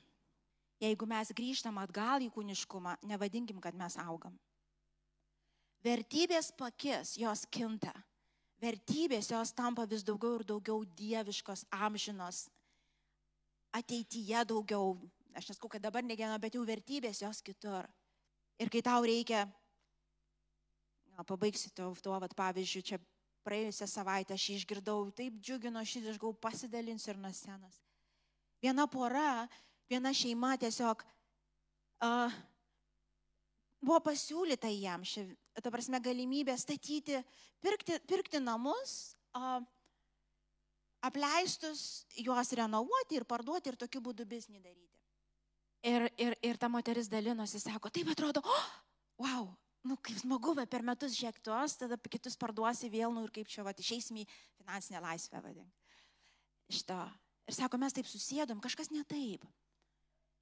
Jeigu mes grįžtam atgal į kūniškumą, nevadinkim, kad mes augam. Vertybės pakis, jos kinta. Vertybės jos tampa vis daugiau ir daugiau dieviškos, amžinos. Ateityje daugiau aš nesakau, kad dabar negena, bet jau vertybės jos kitur. Ir kai tau reikia, na, pabaigsiu to, tuo, vat, pavyzdžiui, čia praėjusią savaitę aš išgirdau, taip džiugino šis, aš gal pasidalinsiu ir nuo scenos. Viena pora, viena šeima tiesiog uh, buvo pasiūlyta jam, ši, ta prasme, galimybė statyti, pirkti, pirkti namus, uh, apleistus, juos renovuoti ir parduoti ir tokiu būdu biznį daryti. Ir, ir, ir ta moteris dalinosi, sako, taip atrodo, oh, wow, nu kaip smagu, bet per metus žiek tuos, tada kitus parduosi vėl, nu ir kaip čia, va, išeisim į finansinę laisvę, vadink. Iš to. Ir sako, mes taip susėdom, kažkas ne taip.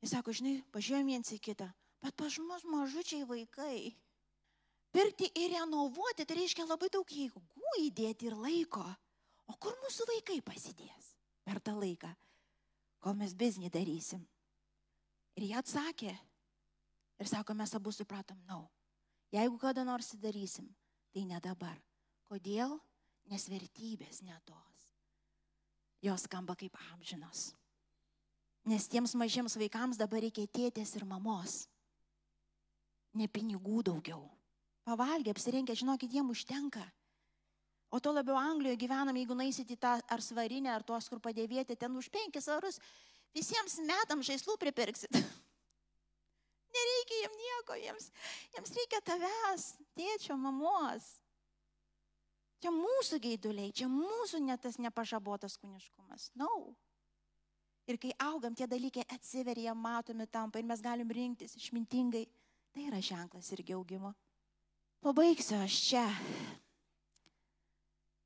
Jis sako, žinai, pažiūrėjom viens į kitą, bet pažmus mažučiai vaikai. Pirkti ir renovuoti, tai reiškia labai daug jėgų įdėti ir laiko. O kur mūsų vaikai pasidės per tą laiką, kol mes biznį darysim? Ir jie atsakė. Ir sako, mes abu supratom, na, no. jeigu kada nors darysim, tai ne dabar. Kodėl? Nes vertybės netos. Jos skamba kaip amžinos. Nes tiems mažiems vaikams dabar reikia tėtės ir mamos. Ne pinigų daugiau. Pavalgę, apsirengę, žinokit, jiem užtenka. O to labiau Anglijoje gyvenam, jeigu naisit į tą ar svarinę, ar tuos, kur padėvėti, ten už penkis eurus visiems metams žaislų pripirksit. Nereikia jiems nieko, jiems, jiems reikia tavęs, tėčio, mamos. Čia mūsų gaiduliai, čia mūsų netas nepažabotas kūniškumas. Na. No. Ir kai augam, tie dalykai atsiveria, matomi tampa ir mes galim rinktis išmintingai. Tai yra ženklas irgi augimo. Pabaigsiu aš čia.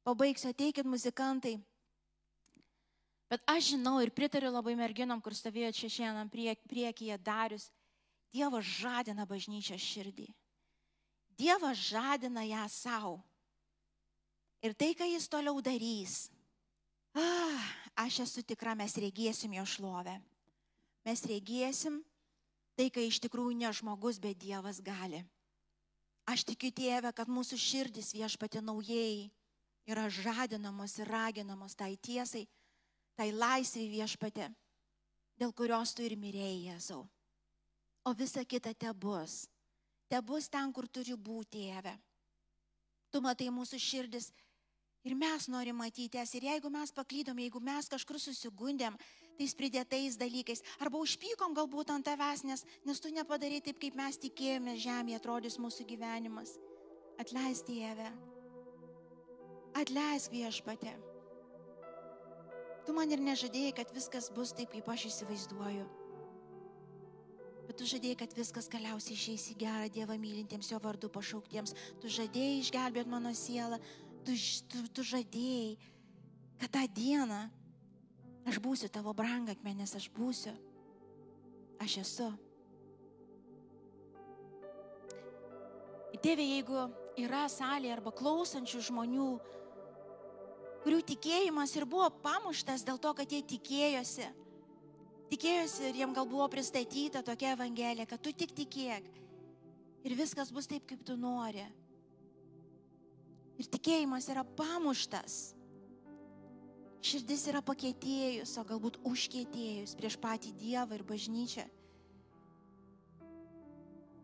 Pabaigsiu, ateikit muzikantai. Bet aš žinau ir pritariu labai merginom, kur stovėjo čia šiandien prie, priekyje Darius. Dievas žadina bažnyčią širdį. Dievas žadina ją savo. Ir tai, ką jis toliau darys. Ah, aš esu tikra, mes regėsim jo šlovę. Mes regėsim tai, ką iš tikrųjų ne žmogus, bet Dievas gali. Aš tikiu, tėve, kad mūsų širdis viešpati naujai yra žadinamos ir raginamos tai tiesai tai laisvė viešpatė, dėl kurios tu ir mirėjai, Jėzau. O visa kita te bus. Te bus ten, kur turi būti, tėve. Tu matai mūsų širdis ir mes norim matyti jas. Ir jeigu mes paklydom, jeigu mes kažkur susigundėm tais pridėtais dalykais, arba užpykom galbūt ant tavęs, nes, nes tu nepadarai taip, kaip mes tikėjome, žemėje atrodys mūsų gyvenimas. Atleisk Dieve. Atleisk viešpatė. Tu man ir nežadėjai, kad viskas bus taip, kaip aš įsivaizduoju. Bet tu žadėjai, kad viskas galiausiai išeis į gerą Dievą mylintiems jo vardu pašauktiems. Tu žadėjai išgelbėti mano sielą. Tu, tu, tu žadėjai, kad tą dieną aš būsiu tavo brangakmenis, aš būsiu. Aš esu. Tėvė, jeigu yra salė arba klausančių žmonių, kurių tikėjimas ir buvo pamuštas dėl to, kad jie tikėjosi, tikėjosi ir jiem gal buvo pristatyta tokia evangelija, kad tu tik tikėk ir viskas bus taip, kaip tu nori. Ir tikėjimas yra pamuštas. Širdis yra pakėtėjus, o galbūt užkėtėjus prieš patį Dievą ir bažnyčią.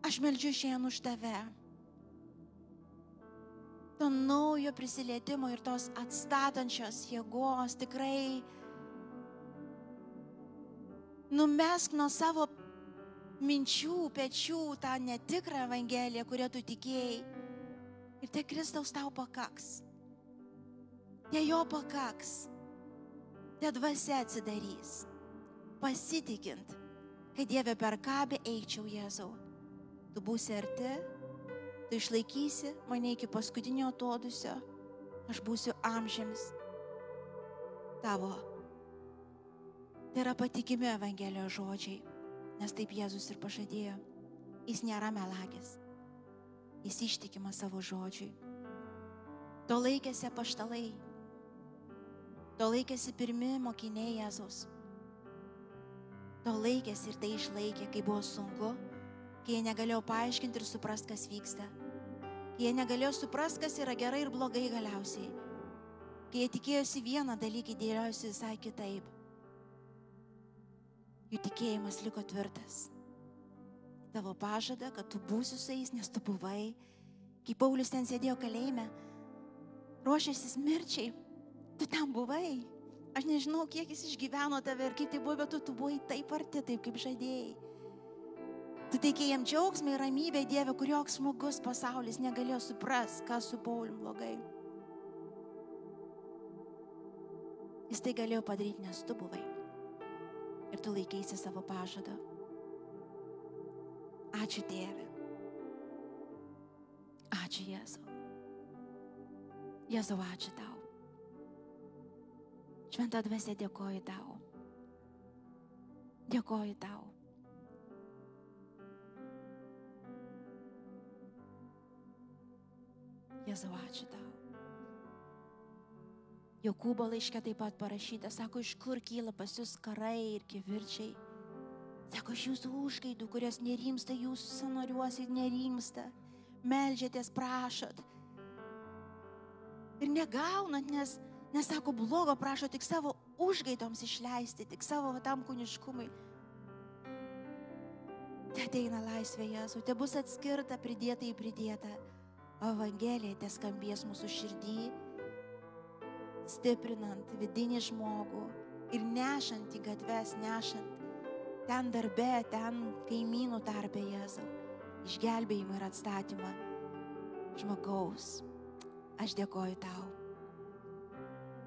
Aš meldžiu šiandien už tave. To naujo prisilietimo ir tos atstatančios jėgos tikrai numesk nuo savo minčių, pečių tą netikrą Evangeliją, kurią tu tikėjai. Ir te Kristaus tau pakaks. Te jo pakaks. Te dvasia atsidarys. Pasitikint, kad Dieve per ką be eičiau Jėzau. Tu būsi arti, tu išlaikysi mane iki paskutinio atodusio, aš būsiu amžiams tavo Tai yra patikimi Evangelijos žodžiai, nes taip Jėzus ir pažadėjo. Jis nėra melagis, jis ištikima savo žodžiui. To laikėsi paštalai, to laikėsi pirmi mokiniai Jėzus. To laikėsi ir tai išlaikė, kai buvo sunku, kai jie negalėjo paaiškinti ir suprasti, kas vyksta. Kai jie negalėjo suprasti, kas yra gerai ir blogai galiausiai. Kai jie tikėjosi vieną dalyką, dėliojosi visai kitaip jų tikėjimas liko tvirtas. Tavo pažada, kad tu būsi su jais, nes tu buvai, kai Paulius ten sėdėjo kalėjime, ruošėsis mirčiai, tu ten buvai. Aš nežinau, kiek jis išgyveno tave ir kaip tai buvo, bet tu, tu buvai taip arti, taip kaip žadėjai. Tu teikėjai jam džiaugsmą ir ramybę Dievę, kur joks žmogus pasaulis negalėjo supras, kas su Paulium blogai. Jis tai galėjo padaryti, nes tu buvai ir tu laikėsi savo pažado. Ačiū Dieve. Ačiū Jėzau. Jėzau, ačiū tau. Šventą dvasę dėkoju tau. Dėkoju tau. Jėzau, ačiū tau. Jokūbo laiške taip pat parašyta, sako, iš kur kyla pas jūs karai ir kivirčiai. Sako, iš jūsų užkaidų, kurios nerimsta, jūsų sanoriuosi nerimsta. Meldžiatės, prašot. Ir negaunat, nes, nes sako, blogo prašo tik savo užgaidoms išleisti, tik savo tam kūniškumui. Te ateina laisvė Jėzų, te bus atskirta, pridėta į pridėtą. Evangelija te skambės mūsų širdį stiprinant vidinį žmogų ir nešant į gatves, nešant ten darbe, ten kaimynų tarpe Jėzau, išgelbėjimą ir atstatymą žmogaus. Aš dėkoju tau.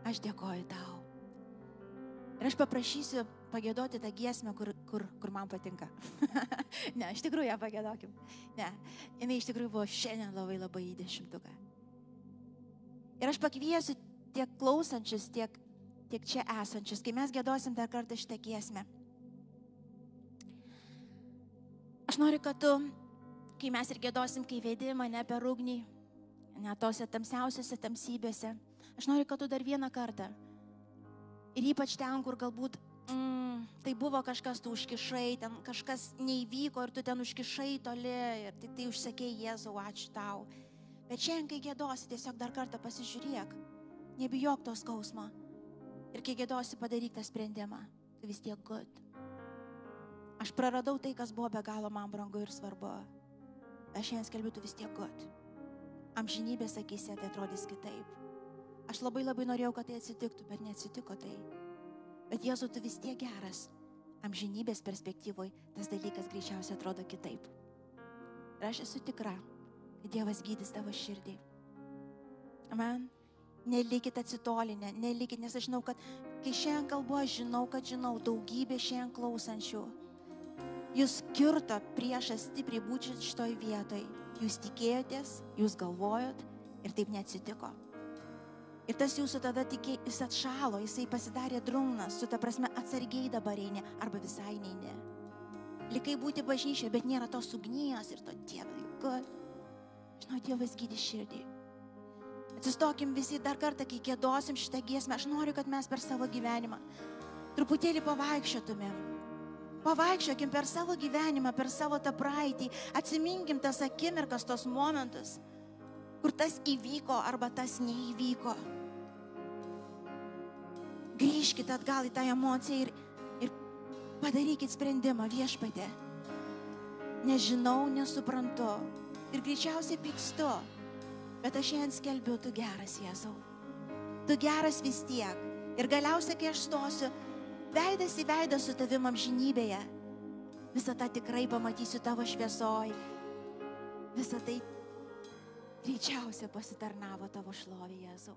Aš dėkoju tau. Ir aš paprašysiu pagėdoti tą giesmę, kur, kur, kur man patinka. ne, iš tikrųjų ją pagėdokim. Ne, jinai iš tikrųjų buvo šiandien labai labai į dešimtuką. Ir aš pakviesiu tiek klausančius, tiek, tiek čia esančius, kai mes gėdosim dar kartą šitą giesmę. Aš noriu, kad tu, kai mes ir gėdosim, kai vedi mane per ugnį, net tose tamsiausiose tamsybėse, aš noriu, kad tu dar vieną kartą. Ir ypač ten, kur galbūt mm, tai buvo kažkas, tu užkišai, ten kažkas neįvyko ir tu ten užkišai toli ir tik tai užsakėjai Jėzau, ačiū tau. Bet šiandien, kai gėdosi, tiesiog dar kartą pasižiūrėk Nebijok to skausmo. Ir kai gėdosi padaryk tą sprendimą, tu vis tiek good. Aš praradau tai, kas buvo be galo man brangu ir svarbu. Aš šiandien skelbiu, tu vis tiek good. amžinybės akise tai atrodys kitaip. Aš labai labai norėjau, kad tai atsitiktų, bet neatsitiko tai. Bet Jėzu, tu vis tiek geras. Amžinybės perspektyvoje tas dalykas greičiausiai atrodo kitaip. Ir aš esu tikra, kad Dievas gydys tavo širdį. Amen. Nelikit atsitolinę, nelikit, nes aš žinau, kad kai šiandien kalbu, aš žinau, kad žinau daugybė šiandien klausančių. Jūs kirto priešas stipriai būti šitoj vietoj. Jūs tikėjotės, jūs galvojot ir taip neatsitiko. Ir tas jūsų tada tikė, jis atšalo, jisai pasidarė drumnas, su ta prasme atsargiai dabar eini arba visai neini. Likai būti bažnyčia, bet nėra tos ugnies ir to dievai, kad, žinau, Dievas gydė širdį. Atsistokim visi dar kartą, kai kėdosim šitą giesmę. Aš noriu, kad mes per savo gyvenimą truputėlį pavaikščiotumėm. Pavaikščiokim per savo gyvenimą, per savo tą praeitį, atsiminkim tas akimirkas, tos momentus, kur tas įvyko arba tas neįvyko. Grįžkite atgal į tą emociją ir, ir padarykit sprendimą viešpatė. Nežinau, nesuprantu ir greičiausiai pykstu, bet aš šiandien skelbiu, tu geras Jėzau. Tu geras vis tiek. Ir galiausiai, kai aš stosiu, veidas į veidą su tavim amžinybėje, visą tą tikrai pamatysiu tavo šviesoj. Visą tai greičiausiai pasitarnavo tavo šlovė Jėzau.